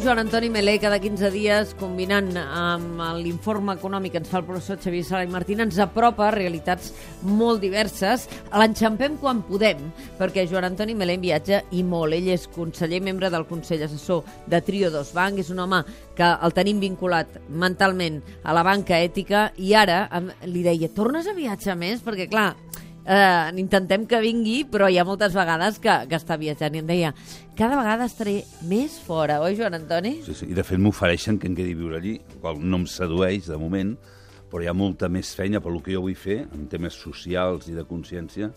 Joan Antoni Melé, cada 15 dies, combinant amb l'informe econòmic que ens fa el professor Xavier Sala i Martín, ens apropa a realitats molt diverses. L'enxampem quan podem, perquè Joan Antoni Melé en viatja i molt. Ell és conseller, membre del Consell Assessor de Trio Dos Banc, és un home que el tenim vinculat mentalment a la banca ètica i ara li deia, tornes a viatjar més? Perquè, clar, eh, intentem que vingui, però hi ha moltes vegades que, que està viatjant. I em deia, cada vegada estaré més fora, oi, Joan Antoni? Sí, sí. I de fet m'ofereixen que em quedi a viure allí, qual no em sedueix de moment, però hi ha molta més feina per lo que jo vull fer, en temes socials i de consciència,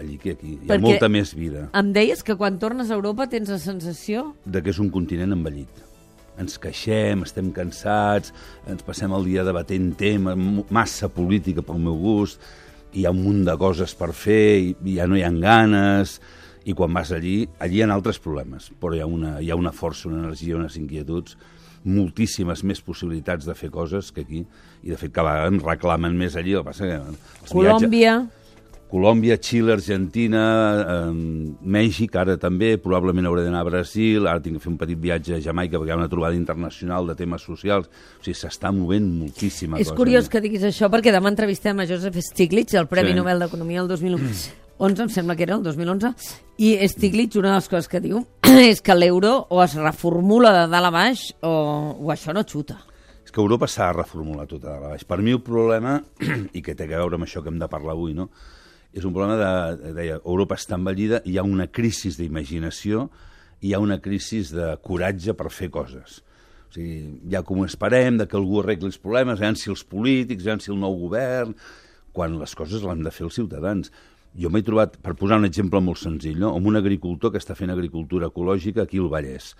allí que aquí. Hi ha Perquè molta més vida. Em deies que quan tornes a Europa tens la sensació... De que és un continent envellit ens queixem, estem cansats, ens passem el dia debatent tema, massa política pel meu gust, hi ha un munt de coses per fer, i ja no hi ha ganes, i quan vas allí, allí hi ha altres problemes, però hi ha una, hi ha una força, una energia, unes inquietuds, moltíssimes més possibilitats de fer coses que aquí, i de fet cada vegada em reclamen més allí. El que passa que Colòmbia... Viatges, Colòmbia, Xile, Argentina, eh, Mèxic, ara també, probablement hauré d'anar a Brasil, ara tinc que fer un petit viatge a Jamaica perquè hi ha una trobada internacional de temes socials, o sigui, s'està movent moltíssima És cosa. És curiós que diguis això perquè demà entrevistem a Joseph Stiglitz, el Premi sí. Nobel d'Economia del 2011, em sembla que era, el 2011, i Stiglitz, una de les coses que diu és que l'euro o es reformula de dalt a baix o, o això no xuta és que Europa s'ha de reformular tot a baix. Per mi el problema, i que té a veure amb això que hem de parlar avui, no? És un problema de, deia, Europa està envellida, hi ha una crisi d'imaginació, hi ha una crisi de coratge per fer coses. O sigui, ja com esperem de que algú arregli els problemes, veient si els polítics, veient si el nou govern, quan les coses l'han de fer els ciutadans. Jo m'he trobat, per posar un exemple molt senzill, no? amb un agricultor que està fent agricultura ecològica aquí al Vallès,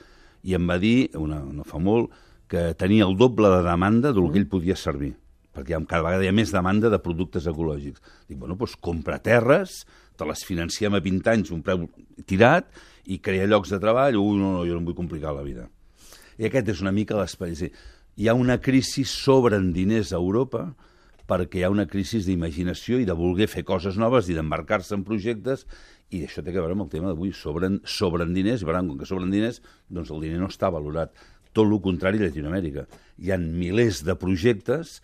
i em va dir, una, no fa molt, que tenia el doble de demanda del que ell podia servir perquè cada vegada hi ha més demanda de productes ecològics. Dic, bueno, doncs compra terres, te les financiem a 20 anys, un preu tirat, i crea llocs de treball, ui, no, no, jo no em vull complicar la vida. I aquest és una mica l'esperit. Hi ha una crisi sobre en diners a Europa perquè hi ha una crisi d'imaginació i de voler fer coses noves i d'embarcar-se en projectes i això té a veure amb el tema d'avui. Sobren, sobren diners, i veran, com que sobren diners, doncs el diner no està valorat. Tot el contrari a Llatinoamèrica. Hi han milers de projectes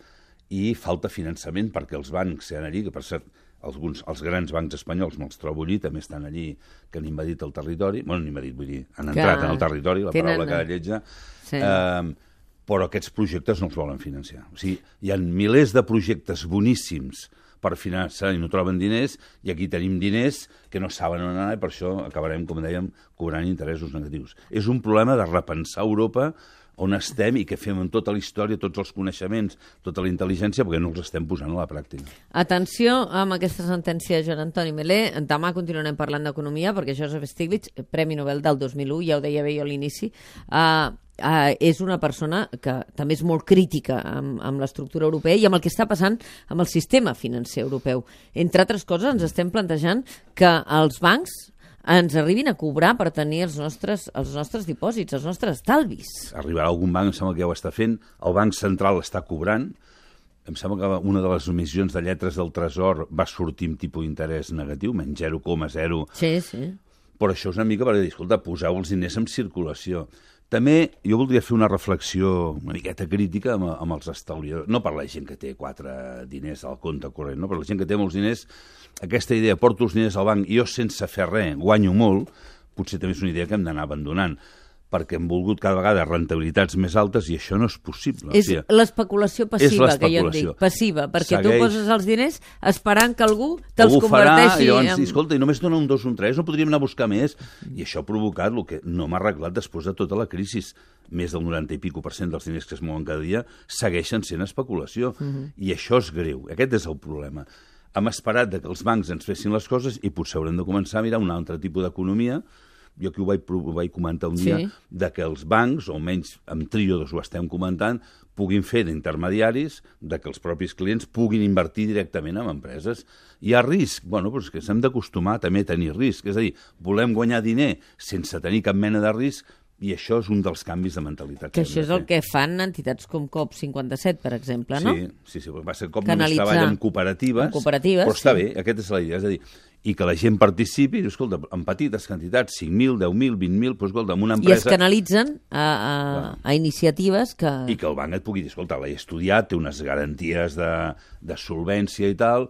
i falta finançament perquè els bancs sean allí, que per cert, alguns, els grans bancs espanyols me'ls trobo allí, també estan allí, que han invadit el territori, bueno, han invadit, vull dir, han que entrat en el territori, la tenen... paraula que lletja, sí. eh, però aquests projectes no els volen financiar. O sigui, hi ha milers de projectes boníssims per finançar i no troben diners, i aquí tenim diners que no saben on anar i per això acabarem, com dèiem, cobrant interessos negatius. És un problema de repensar Europa on estem i què fem amb tota la història, tots els coneixements, tota la intel·ligència, perquè no els estem posant a la pràctica. Atenció amb aquesta sentència de Joan Antoni Melé. Demà continuarem parlant d'economia, perquè Joseph Stiglitz, Premi Nobel del 2001, ja ho deia bé jo a l'inici, uh, Uh, és una persona que també és molt crítica amb, amb l'estructura europea i amb el que està passant amb el sistema financer europeu. Entre altres coses, ens estem plantejant que els bancs ens arribin a cobrar per tenir els nostres, els nostres dipòsits, els nostres estalvis. Arribarà algun banc, em sembla que ja ho està fent, el Banc Central està cobrant, em sembla que una de les emissions de lletres del Tresor va sortir amb tipus d'interès negatiu, menys 0,0. Sí, sí. Però això és una mica per dir, escolta, poseu els diners en circulació. També jo voldria fer una reflexió una miqueta crítica amb, amb els estalviadors, no per la gent que té quatre diners al compte corrent, no? per la gent que té molts diners, aquesta idea, porto els diners al banc i jo sense fer res guanyo molt, potser també és una idea que hem d'anar abandonant perquè hem volgut cada vegada rentabilitats més altes i això no és possible. És o sigui, l'especulació passiva, que jo en dic, passiva, perquè Segueix... tu poses els diners esperant que algú te'ls converteixi... Farà, i llavors, en... escolta, i només dona un 2, un 3, no podríem anar a buscar més? I això ha provocat el que no m'ha arreglat després de tota la crisi. Més del 90 i pico per cent dels diners que es mouen cada dia segueixen sent especulació. Uh -huh. I això és greu. Aquest és el problema. Hem esperat que els bancs ens fessin les coses i potser haurem de començar a mirar un altre tipus d'economia jo aquí ho vaig, ho vaig comentar un dia, sí. de que els bancs, o almenys amb Triodos ho estem comentant, puguin fer d'intermediaris, de que els propis clients puguin invertir directament en empreses. Hi ha risc? Bueno, doncs que s'hem d'acostumar també a tenir risc. És a dir, volem guanyar diner sense tenir cap mena de risc, i això és un dels canvis de mentalitat. Que, que això és el que fan entitats com COP57, per exemple, no? Sí, sí, sí va ser COP només treballa amb cooperatives, amb cooperatives, però està sí. bé, aquesta és la idea. És a dir, i que la gent participi, i, escolta, en petites quantitats, 5.000, 10.000, 20.000, doncs, escolta, amb una I es empresa... canalitzen a, a, a iniciatives que... I que el banc et pugui dir, escolta, l'he estudiat, té unes garanties de, de solvència i tal,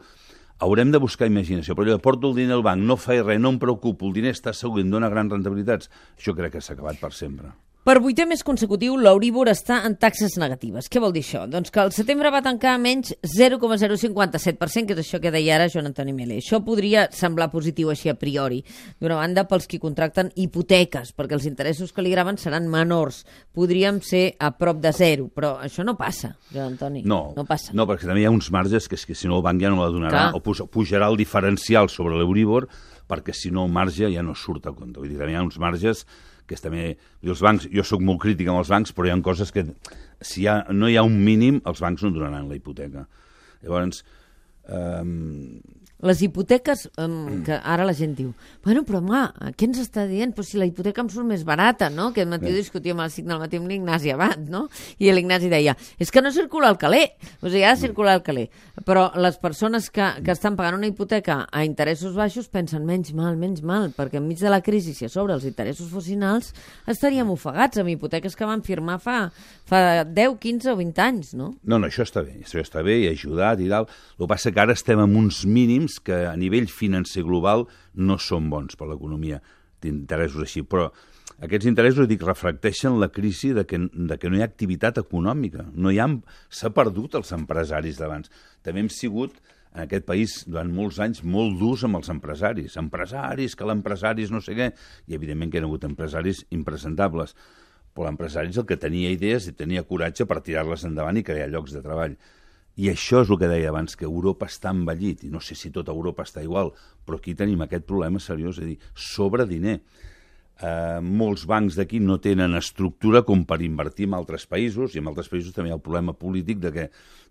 haurem de buscar imaginació, però jo porto el diner al banc, no faig res, no em preocupo, el diner està segur em dona grans rentabilitats, això crec que s'ha acabat per sempre. Per vuitè mes consecutiu, l'Euríbor està en taxes negatives. Què vol dir això? Doncs que el setembre va tancar a menys 0,057%, que és això que deia ara Joan Antoni Mele. Això podria semblar positiu així a priori. D'una banda, pels qui contracten hipoteques, perquè els interessos que li graven seran menors. Podríem ser a prop de zero, però això no passa, Joan Antoni. No, no passa. No, perquè també hi ha uns marges que, que si no el banc ja no la donarà, Clar. o puja- pujarà el diferencial sobre l'Euríbor, perquè si no el marge ja no surt a compte. Vull dir, també hi ha uns marges que és també... Els bancs, jo sóc molt crític amb els bancs, però hi ha coses que, si hi ha, no hi ha un mínim, els bancs no donaran la hipoteca. Llavors, eh, Les hipoteques, um, que ara la gent diu, bueno, però home, què ens està dient? Pues si la hipoteca em surt més barata, no? Aquest matí ho discutíem al signe del matí amb l'Ignasi Abad, no? I l'Ignasi deia, és que no circula el caler, o sigui, ha de circular el caler. Però les persones que, que estan pagant una hipoteca a interessos baixos pensen menys mal, menys mal, perquè enmig de la crisi, si a sobre els interessos fossin alts, estaríem ofegats amb hipoteques que van firmar fa, fa 10, 15 o 20 anys, no? No, no, això està bé, això està bé i ajudat i tal. El que passa que ara estem amb uns mínims que a nivell financer global no són bons per l'economia d'interessos així, però aquests interessos, dic, reflecteixen la crisi de que, de que no hi ha activitat econòmica. No hi ha... S'ha perdut els empresaris d'abans. També hem sigut en aquest país durant molts anys molt durs amb els empresaris. Empresaris, que l'empresaris no sé què. I evidentment que hi ha hagut empresaris impresentables. Però l'empresari és el que tenia idees i tenia coratge per tirar-les endavant i crear llocs de treball. I això és el que deia abans, que Europa està envellit, i no sé si tota Europa està igual, però aquí tenim aquest problema seriós, és a dir, sobre diner. Eh, molts bancs d'aquí no tenen estructura com per invertir en altres països, i en altres països també hi ha el problema polític de que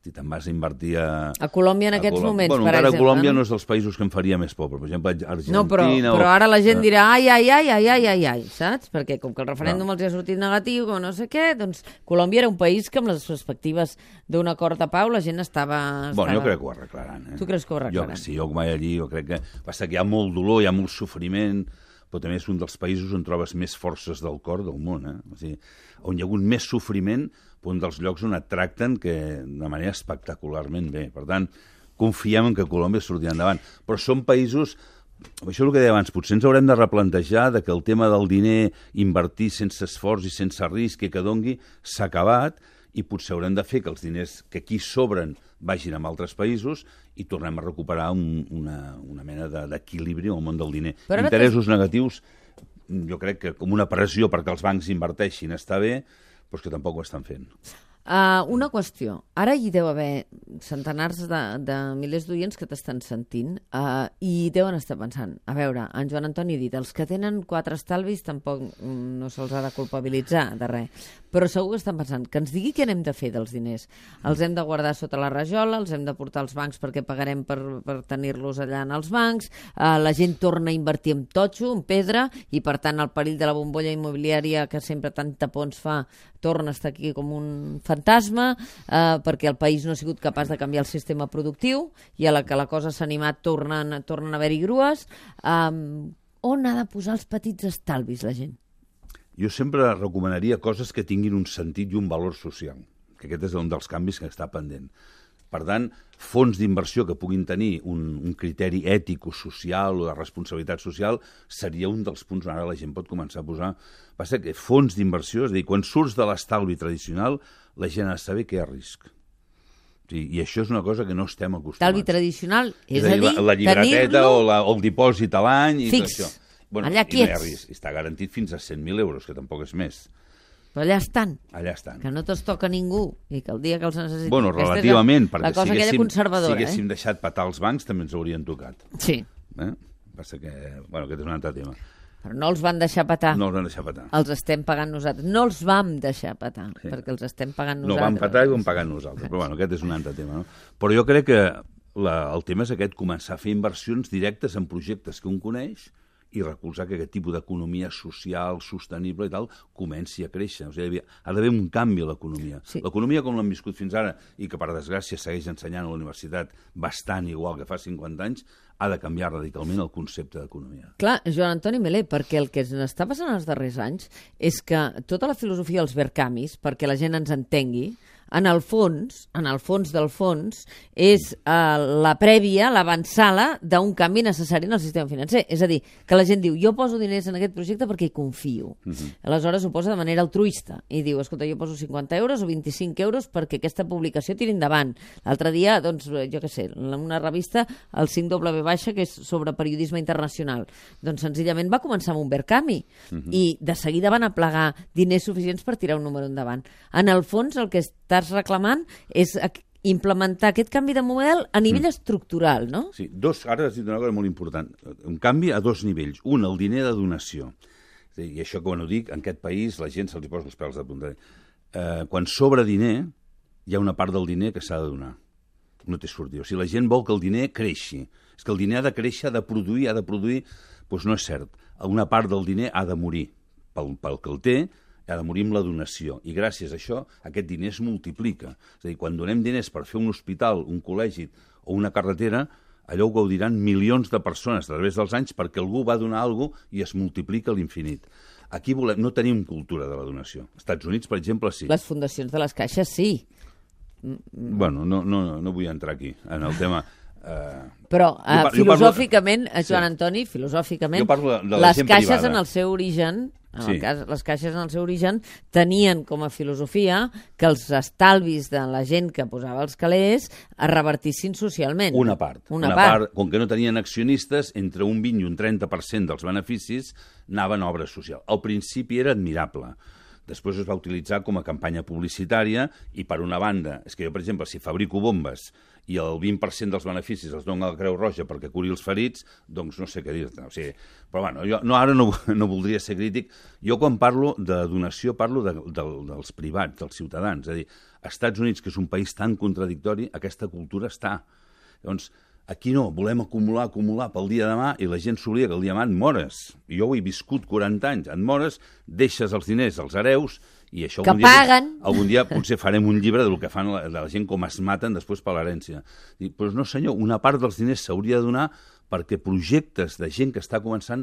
si te'n vas a invertir a... A Colòmbia en a aquests Colòmbia- moments, bueno, per encara exemple. Colòmbia no? és dels països que em faria més por, però, per exemple, Argentina... No, però, o- però ara la gent eh, dirà ai, ai, ai, ai, ai, ai, ai, saps? Perquè com que el referèndum No. els ha sortit negatiu, com no sé què, doncs Colòmbia era un país que amb les perspectives d'un acord de pau la gent estava... Bueno, jo estava... crec que ho arreglaran. Eh? Tu creus que ho arreglaran? Jo, sí, jo vaig allí, jo crec que... Passa que hi ha molt dolor, hi ha molt sofriment, però també és un dels països on trobes més forces del cor del món, eh? O sigui, on hi ha hagut més sofriment, però un dels llocs on et tracten que de manera espectacularment bé. Per tant, confiem en que Colòmbia sortirà endavant. Però són països això és el que deia abans, potser ens haurem de replantejar de que el tema del diner, invertir sense esforç i sense risc i que dongui, s'ha acabat i potser haurem de fer que els diners que aquí sobren vagin a altres països i tornem a recuperar un, una, una mena de- d'equilibri al món del diner. Però Interessos negatius, jo crec que com una pressió perquè els bancs inverteixin està bé, però que tampoc ho estan fent. Uh, una qüestió. Ara hi deu haver centenars de, de milers d'oients que t'estan sentint uh, i deuen estar pensant, a veure, en Joan Antoni ha dit, els que tenen quatre estalvis tampoc mm, no se'ls ha de culpabilitzar de res, però segur que estan pensant que ens digui què n'hem de fer dels diners. Els hem de guardar sota la rajola, els hem de portar als bancs perquè pagarem per, per tenir-los allà en els bancs, uh, la gent torna a invertir en totxo, en pedra, i per tant el perill de la bombolla immobiliària que sempre tant tapons fa torna a estar aquí com un fantasma eh, perquè el país no ha sigut capaç de canviar el sistema productiu i a la que la cosa s'ha animat tornen, tornen a haver-hi grues. Um, on ha de posar els petits estalvis la gent? Jo sempre recomanaria coses que tinguin un sentit i un valor social, que aquest és un dels canvis que està pendent. Per tant, fons d'inversió que puguin tenir un, un criteri ètic o social o de responsabilitat social seria un dels punts on ara la gent pot començar a posar... Passa que fons d'inversió, és a dir, quan surts de l'estalvi tradicional, la gent ha de saber que hi ha risc. Sigui, I això és una cosa que no estem acostumats. Estalvi tradicional, és, És a dir, la, la llibreteta o, la, o el dipòsit a l'any i fix. tot això. Bueno, Allà i no hi ha quiets. risc. Està garantit fins a 100.000 euros, que tampoc és més. però allà estan, Allà estan. que no te'ls toca ningú i que el dia que els necessitis... Bueno, la- relativament, la, perquè cosa si haguéssim, si haguéssim eh? deixat patar els bancs també ens haurien tocat. Sí, Eh? Passa que, bueno, aquest és un altre tema. però no els van deixar patar. No els van deixar patar. Els estem pagant nosaltres. No els vam deixar patar, Sí. perquè els estem pagant No nosaltres. van patar i ho hem pagat nosaltres. Però bueno, aquest és un altre tema. No? Però jo crec que la, el tema és aquest, començar a fer inversions directes en projectes que un coneix i recolzar que aquest tipus d'economia social, sostenible i tal, comenci a créixer. O sigui, ha d'haver un canvi a l'economia. Sí. L'economia com l'hem viscut fins ara, i que per desgràcia segueix ensenyant a la universitat bastant igual que fa 50 anys, ha de canviar radicalment el concepte d'economia. Clar, Joan Antoni Melé, perquè el que ens està passant els darrers anys és que tota la filosofia dels Vercamis, perquè la gent ens entengui, en el fons, en el fons del fons, és eh, la prèvia, l'avançala d'un canvi necessari en el sistema financer. És a dir, que la gent diu, jo poso diners en aquest projecte perquè hi confio. Uh mhm. -huh. Aleshores ho posa de manera altruista i diu, escolta, jo poso 50 euros o 25 euros perquè aquesta publicació tiri endavant. L'altre dia, doncs, jo què sé, en una revista, el 5W baixa, que és sobre periodisme internacional, doncs senzillament va començar amb un Verkami uh mhm. -huh. i de seguida van aplegar diners suficients per tirar un número endavant. En el fons, el que estàs reclamant és implementar aquest canvi de model a nivell mm. estructural, no? Sí, dos, ara has dit una cosa molt important. Un canvi a dos nivells. Un, el diner de donació. I això, quan ho dic, en aquest país la gent se'ls posa els pèls de punta. Eh, quan sobra diner, hi ha una part del diner que s'ha de donar. No té sortir. O sigui, la gent vol que el diner creixi. És que el diner ha de créixer, ha de produir, ha de produir... Doncs no és cert. Una part del diner ha de morir pel, pel que el té, ha de morir amb la donació. I gràcies a això aquest diner es multiplica. És a dir, quan donem diners per fer un hospital, un col·legi o una carretera, allò ho gaudiran milions de persones a través dels anys perquè algú va donar alguna cosa i es multiplica a l'infinit. Aquí volem, no tenim cultura de la donació. Als Estats Units, per exemple, sí. Les fundacions de les caixes, sí. Bueno, no, no, no vull entrar aquí, en el tema... Uh, Però uh, filosòficament, parlo... Joan Antoni, filosòficament, de, de les caixes privada. en el seu origen en sí. el cas, les caixes en el seu origen tenien com a filosofia que els estalvis de la gent que posava els calés es revertissin socialment. Una part. Una, una part. part. Com que no tenien accionistes, entre un 20 i un 30% dels beneficis anaven a obra social. Al principi era admirable. Després es va utilitzar com a campanya publicitària i, per una banda, és que jo, per exemple, si fabrico bombes i el 20% dels beneficis els dono a la Creu Roja perquè curi els ferits, doncs no sé què dir-te. O sigui, però bueno, jo no, ara no, no voldria ser crític. Jo quan parlo de donació parlo de, de, dels privats, dels ciutadans. És a dir, als Estats Units, que és un país tan contradictori, aquesta cultura està. Llavors, aquí no, volem acumular, acumular pel dia de demà i la gent s'oblida que el diamant mores. Jo ho he viscut 40 anys. Et mores, deixes els diners als hereus i això que algun dia, paguen. Algun dia potser farem un llibre del que fan la, de la gent, com es maten després per l'herència. Però no, senyor, una part dels diners s'hauria de donar perquè projectes de gent que està començant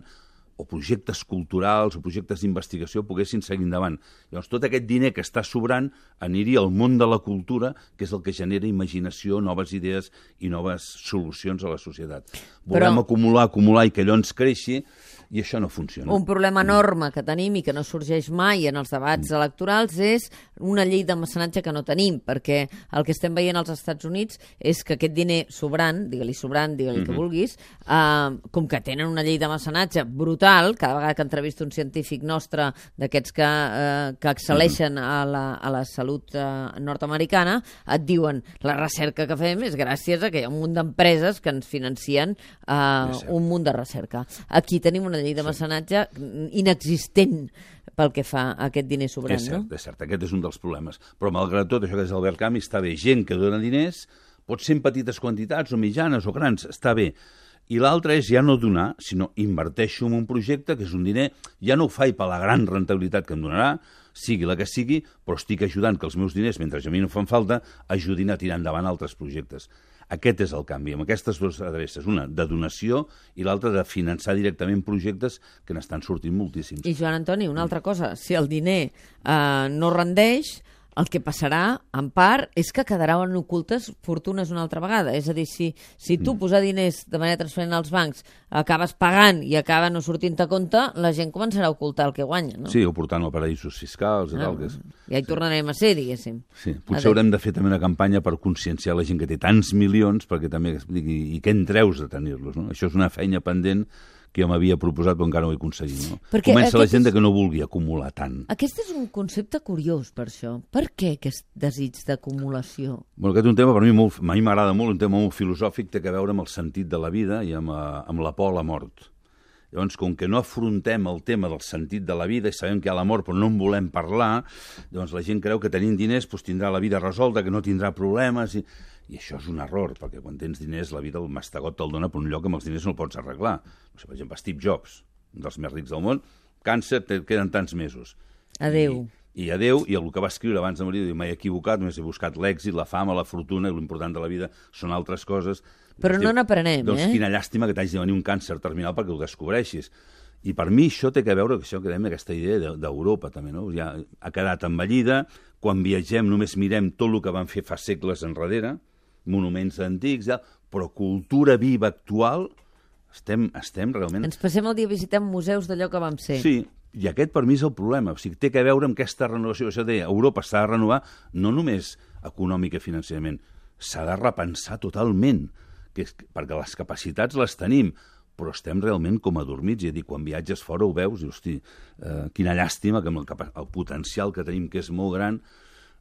o projectes culturals o projectes d'investigació poguessin seguir endavant. Llavors, tot aquest diner que està sobrant aniria al món de la cultura, que és el que genera imaginació, noves idees i noves solucions a la societat. Volem Però... acumular, acumular i que allò ens creixi, i això no funciona. Un problema enorme que tenim i que no sorgeix mai en els debats mm. electorals és una llei de mecenatge que no tenim, perquè el que estem veient als Estats Units és que aquest diner sobrant, digue-li sobrant, digue-li mm -hmm. que mm-hmm. vulguis, eh, com que tenen una llei de mecenatge brutal, cada vegada que entrevisto un científic nostre d'aquests que, eh, que excel·leixen mm -hmm. a, la, a la salut eh, nord-americana, et diuen la recerca que fem és gràcies a que hi ha un munt d'empreses que ens financien eh, un munt de recerca. Aquí tenim una llei de mecenatge inexistent pel que fa a aquest diner sobrant, és cert, no? És cert, aquest és un dels problemes. Però malgrat tot, això que és Albert Camus, està bé. Gent que dona diners, pot ser en petites quantitats o mitjanes o grans, està bé. I l'altre és ja no donar, sinó inverteixo en un projecte que és un diner, ja no ho faig per la gran rentabilitat que em donarà, sigui la que sigui, però estic ajudant que els meus diners, mentre a mi no fan falta, ajudin a tirar endavant altres projectes. Aquest és el canvi, amb aquestes dues adreces, una de donació i l'altra de finançar directament projectes que n'estan sortint moltíssims. I Joan Antoni, una altra cosa, si el diner eh, no rendeix, el que passarà, en part, és que quedaran ocultes fortunes una altra vegada. És a dir, si, si tu mm. posar diners de manera transferent als bancs acabes pagant i acaba no sortint a compte, la gent començarà a ocultar el que guanya, no? Sí, o portant a paraïsos fiscals i no, tal. Que és... Ja hi tornarem a ser, diguéssim. Sí, potser haurem de fer també una campanya per conscienciar la gent que té tants milions, perquè també expliqui i què en treus de tenir-los, no? Això és una feina pendent que jo m'havia proposat però encara no ho he aconseguit. No? Perquè Comença la gent és... que no vulgui acumular tant. Aquest és un concepte curiós per això. Per què aquest desig d'acumulació? Bueno, aquest és un tema per mi molt, a mi m'agrada molt, un tema molt filosòfic, té a veure amb el sentit de la vida i amb, uh, amb la por a la mort. Llavors, com que no afrontem el tema del sentit de la vida i sabem que hi ha la mort però no en volem parlar, doncs la gent creu que tenint diners doncs, tindrà la vida resolta, que no tindrà problemes... I i això és un error, perquè quan tens diners la vida, el mastegot te'l dona per un lloc que amb els diners no el pots arreglar. No sé, per exemple, Steve Jobs. dels més rics del món, càncer, te queden tants mesos. Adeu. I, i adeu, i el que va escriure abans de morir, diu, m'he equivocat, només he buscat l'èxit, la fama, la fortuna, i l'important de la vida són altres coses. Però no n'aprenem, doncs, eh? quina llàstima que t'hagi de venir un càncer terminal perquè ho descobreixis. I per mi això té que veure amb això que dèiem, aquesta idea de- d'Europa també, no? Ja ha quedat envellida, quan viatgem només mirem tot el que van fer fa segles enrere, monuments antics, ja, però cultura viva actual, estem, estem realment... Ens passem el dia visitant museus d'allò que vam ser. Sí, i aquest per mi és el problema. O sigui, té que veure amb aquesta renovació. Això deia, Europa s'ha de renovar no només econòmica i financerament, s'ha de repensar totalment, que és, perquè les capacitats les tenim, però estem realment com adormits. I a dir, quan viatges fora ho veus i, hosti, eh, quina llàstima que amb el, el potencial que tenim, que és molt gran,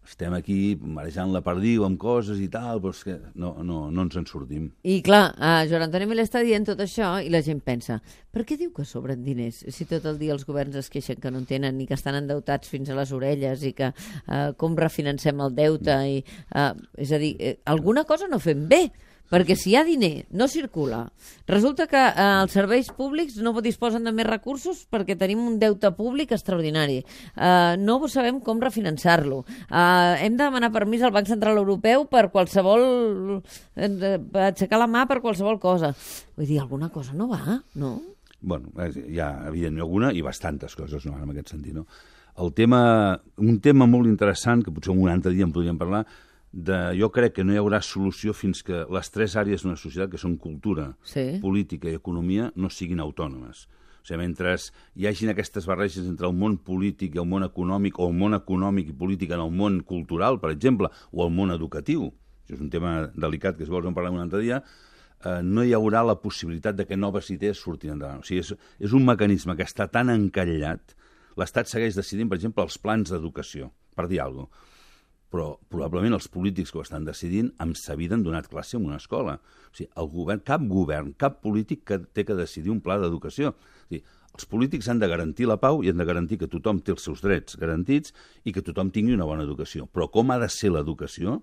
estem aquí marejant la perdiu amb coses i tal, però és que no, no, no ens en sortim. I clar, eh, Joan Antoni Miller està dient tot això i la gent pensa, per què diu que sobren diners si tot el dia els governs es queixen que no en tenen i que estan endeutats fins a les orelles i que eh, com refinancem el deute i, eh, és a dir, eh, alguna cosa no fem bé perquè si hi ha diner, no circula. Resulta que eh, els serveis públics no disposen de més recursos perquè tenim un deute públic extraordinari. Eh, no sabem com refinançar-lo. Eh, hem de demanar permís al Banc Central Europeu per qualsevol... Eh, per aixecar la mà per qualsevol cosa. Vull dir, alguna cosa no va, no? bueno, hi ha, evidentment, alguna i bastantes coses, no, en aquest sentit, no? El tema, un tema molt interessant, que potser un altre dia en podríem parlar, de, jo crec que no hi haurà solució fins que les tres àrees d'una societat, que són cultura, Sí. política i economia, no siguin autònomes. O sigui, mentre hi hagin aquestes barreges entre el món polític i el món econòmic, o el món econòmic i polític en el món cultural, per exemple, o el món educatiu, això és un tema delicat que si vols en parlar un altre dia, eh, no hi haurà la possibilitat de que noves idees surtin endavant. O sigui, és, és un mecanisme que està tan encallat, l'Estat segueix decidint, per exemple, els plans d'educació, per dir alguna cosa però probablement els polítics que ho estan decidint amb sa vida han donat classe en una escola. O sigui, el govern, cap govern, cap polític que té que decidir un pla d'educació. O sigui, els polítics han de garantir la pau i han de garantir que tothom té els seus drets garantits i que tothom tingui una bona educació. Però com ha de ser l'educació?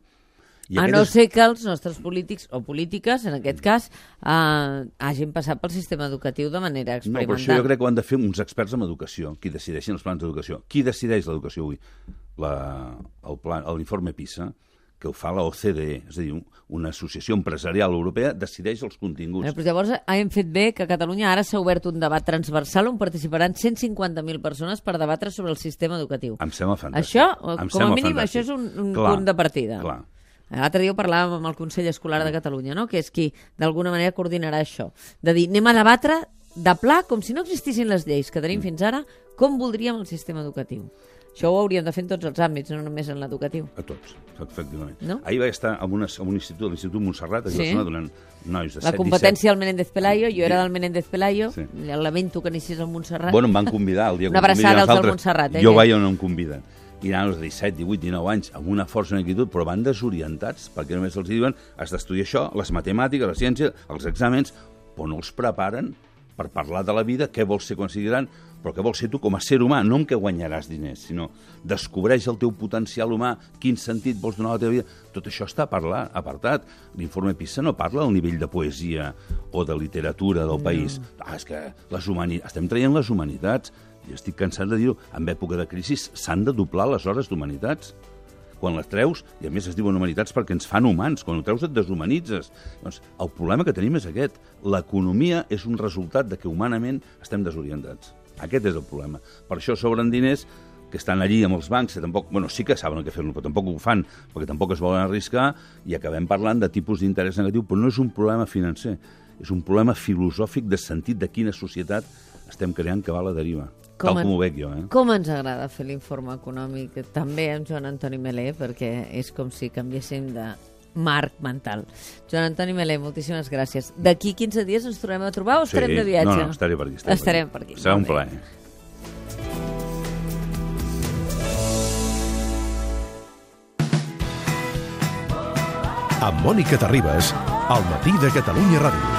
I a no és- ser que els nostres polítics o polítiques, en aquest cas, eh, hagin passat pel sistema educatiu de manera No, però experimental. això jo crec que ho han de fer uns experts en educació, qui decideixin els plans d'educació. Qui decideix l'educació avui? La, el pla- L'informe PISA, que ho fa la OCDE, és a dir, un- una associació empresarial europea, decideix els continguts. Però llavors hem fet bé que a Catalunya ara s'ha obert un debat transversal on participaran 150.000 persones per debatre sobre el sistema educatiu. Em sembla fantàstic. Això, Em com a mínim, fantàstic. això és un, un Clar, punt de partida. Clar. L'altre dia ho parlàvem amb el Consell Escolar de Catalunya, no? que és qui d'alguna manera coordinarà això. De dir, anem a debatre de pla, com si no existissin les lleis que Mm. tenim fins ara, com voldríem el sistema educatiu. Això ho hauríem de fer en tots els àmbits, no només en l'educatiu. A tots, efectivament. No? Ahir vaig estar en, una, en un institut, a l'Institut Montserrat, a Sí. Barcelona, donant nois de La 7, competència del Menéndez Pelayo, jo era Sí. del Menéndez Pelayo, Sí. lamento que anessis al Montserrat. Bueno, em van convidar el dia que Una abraçada als del. Montserrat, eh, Jo vaig on em conviden. I nanos de 17, 18, 19 anys, amb una força i una inquietud, però van desorientats, perquè només els diuen has d'estudiar això, les matemàtiques, la ciència, els exàmens, però no els preparen per parlar de la vida, què vols ser quan sigui gran, però què vols ser tu com a ser humà, no amb què guanyaràs diners, sinó descobreix el teu potencial humà, quin sentit vols donar a la teva vida. Tot això està parlat, apartat. L'informe PISA no parla del nivell de poesia o de literatura del país. Ah, és que les humani... estem traient les humanitats. Jo estic cansat de dir-ho. En època de crisi s'han de doblar les hores d'humanitats quan les treus, i a més es diuen humanitats perquè ens fan humans, quan ho treus et deshumanitzes. Doncs el problema que tenim és aquest. L'economia és un resultat de que humanament estem desorientats. Aquest és el problema. Per això sobren diners que estan allí amb els bancs, que tampoc, bueno, sí que saben què fer-lo, però tampoc ho fan, perquè tampoc es volen arriscar, i acabem parlant de tipus d'interès negatiu, però no és un problema financer, és un problema filosòfic de sentit de quina societat estem creant que va a la deriva. Com tal com ho veig jo, eh? Com ens agrada fer l'informe econòmic, també amb Joan Antoni Melé, perquè és com si canviéssim de marc mental. Joan Antoni Melé, moltíssimes gràcies. D'aquí 15 dies ens tornem a trobar o estarem de viatge? No, no, estaré per aquí. Estarem per aquí. Serà un plaer. Amb Mònica Terribas, al matí de Catalunya Ràdio.